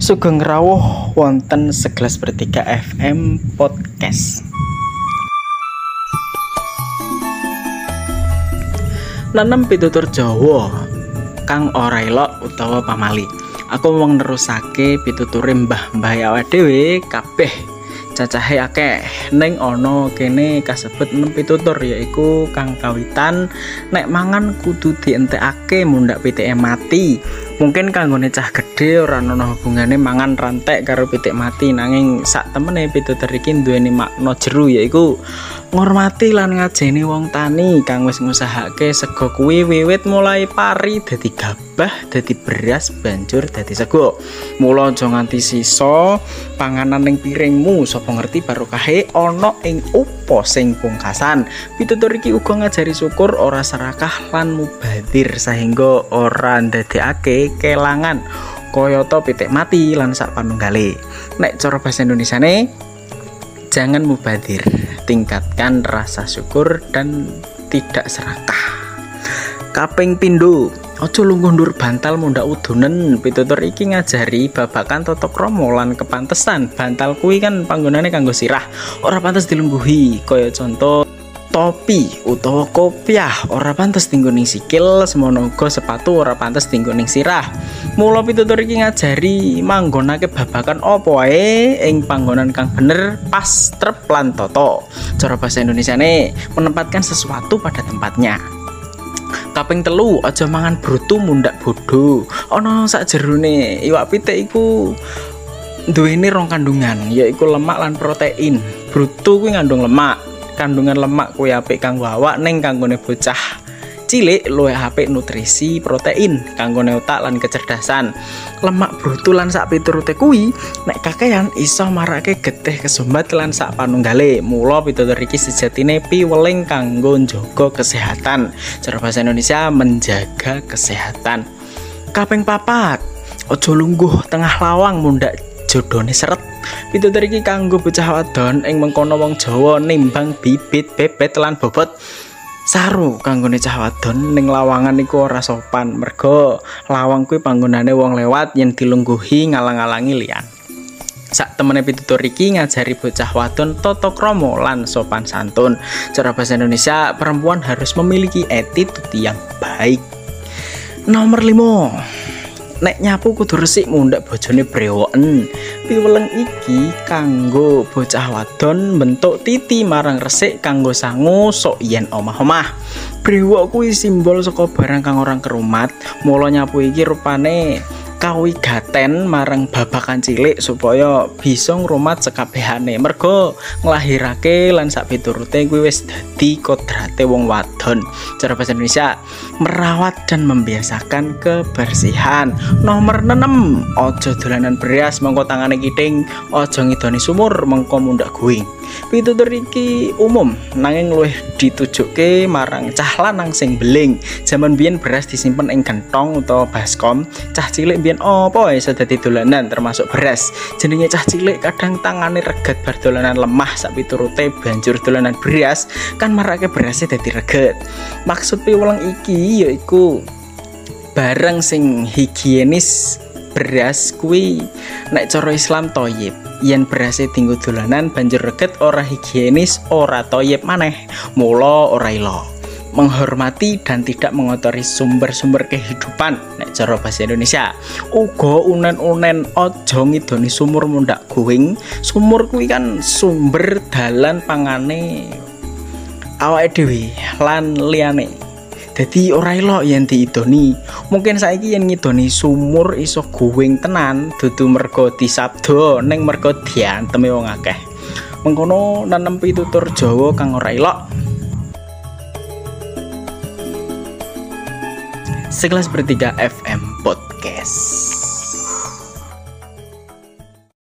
Sugeng rawuh wonten segelas bertiga FM podcast. Nanem pitutur Jawa kang ora utawa pamali. Aku mau nerusake pituture mbah-mbah awake dhewe kabeh cacahe akeh ning ana kene kasebut nem pitutur yaiku kang kawitan nek mangan kudu dientekake mundhak PTM mati mungkin kanggone cah gede ora ana hubungane mangan rantek karo pitik mati. Nanging sak temene pitutur iki duweni makna jeru yaiku ngormati lan ngajeni wong tani kang wis ngusahake sego kuwi wiwit mulai pari dadi gabah dadi beras banjur dadi sego. Mula aja nganti sisa panganan ning piringmu sapa ngerti barokahe ana ing upo sing pungkasan? Pitutur iki uga ngajari syukur ora serakah lan mubadir sehingga ora ndadekake kelangan koyoto pitik mati lan sak panunggale. Nek cara bahasa nih jangan mubadir tingkatkan rasa syukur dan tidak serakah. Kaping pindo Ojo lungguh ndur bantal mundak udunen pitutur iki ngajari babakan toto kromo lan kepantesan. Bantal kuwi kan panggonane kanggo sirah. Ora pantes dilungguhi kaya contoh topi utawa kopiah. Ora pantes tinggo ning sikil semono uga sepatu ora pantes tinggo ning sirah. Mula pitutur iki ngajari manggonake babakan apa wae ing panggonan kang bener pas trep toto cara bahasa Indonesia nih menempatkan sesuatu pada tempatnya kaping telu aja mangan brutu mundak bodoh ana sak jerone iwak pitik iku duweni rong kandungan yaiku lemak lan protein. Brutu kuwi ngandung lemak kandungan lemak kuwi apik kanggo awak ning kanggone bocah cilik luwih apik nutrisi protein kanggone otak lan kecerdasan. Lemak brutu lan sak piturute kuwi nek kakean iso marake getih kesumbat lan sak panunggale. Mula pitutur iki sejatine piweling kanggo njaga kesehatan. Cara bahasa Indonesia menjaga kesehatan. Kaping papat ojo lungguh tengah lawang mundak jodone seret. Pitutur iki kanggo bocah wadon ing mengkono wong Jawa nimbang bibit bebet lan bobot saru kanggone cah wadon ning lawangan iku ora sopan. Mergo lawang kuwi panggonane wong lewat yen dilungguhi ngalang-alangi liyan. Sak temene pitutur iki ngajari bocah wadon tata krama lan sopan santun. Cara bahasa Indonesia perempuan harus memiliki attitude yang baik. Nomor 5 nek nyapu kudu resik mundhak bojone brewoken piweleng iki kanggo bocah wadon bentuk titi marang resik kanggo sangu sok yen omah-omah. Brewok kuwi simbol saka barang kang orang kerumat mula nyapu iki rupane kawigaten marang babakan cilik supaya bisa ngrumat sekabehane mergo nglahirake lan sak piturute kuwi wis dadi kodrate wong wadon. Cara bahasa Indonesia merawat dan membiasakan kebersihan. Nomor 6 ojo dolanan beras. Mengko tangane kiting ojo ngidoni sumur mengko mundak guing pitutur iki umum nanging luwih ditujuke marang cah lanang sing beling. Jaman biyen beras disimpen ing gentong utawa baskom cah cilik biyen opo iso dadi dolanan termasuk beras. Jenenge cah cilik kadang tangane reget bar dolanan lemah sak piturute banjur dolanan beras kan marake berasnya dadi reget. Maksud piwulang iki yaiku barang sing higienis beras kuwi nek cara Islam toyib yen berase tinggu dolanan banjur reget ora higienis ora toyib maneh. Mula ora ilo. Menghormati dan tidak mengotori sumber-sumber kehidupan nek cara bahasa Indonesia. Uga unen-unen ojo ngidoni sumur mundak guing sumur kuwi kan sumber dalan pangane awake dhewe lan liyane Jadi ora elok yen diidoni. Mungkin saiki yen ngidoni sumur iso guwing tenan dudu mergo disabda ning mergo dianteme wong akeh. Mengkono nanem pitutur Jawa kang ora elok. Sekelas bertiga FM Podcast.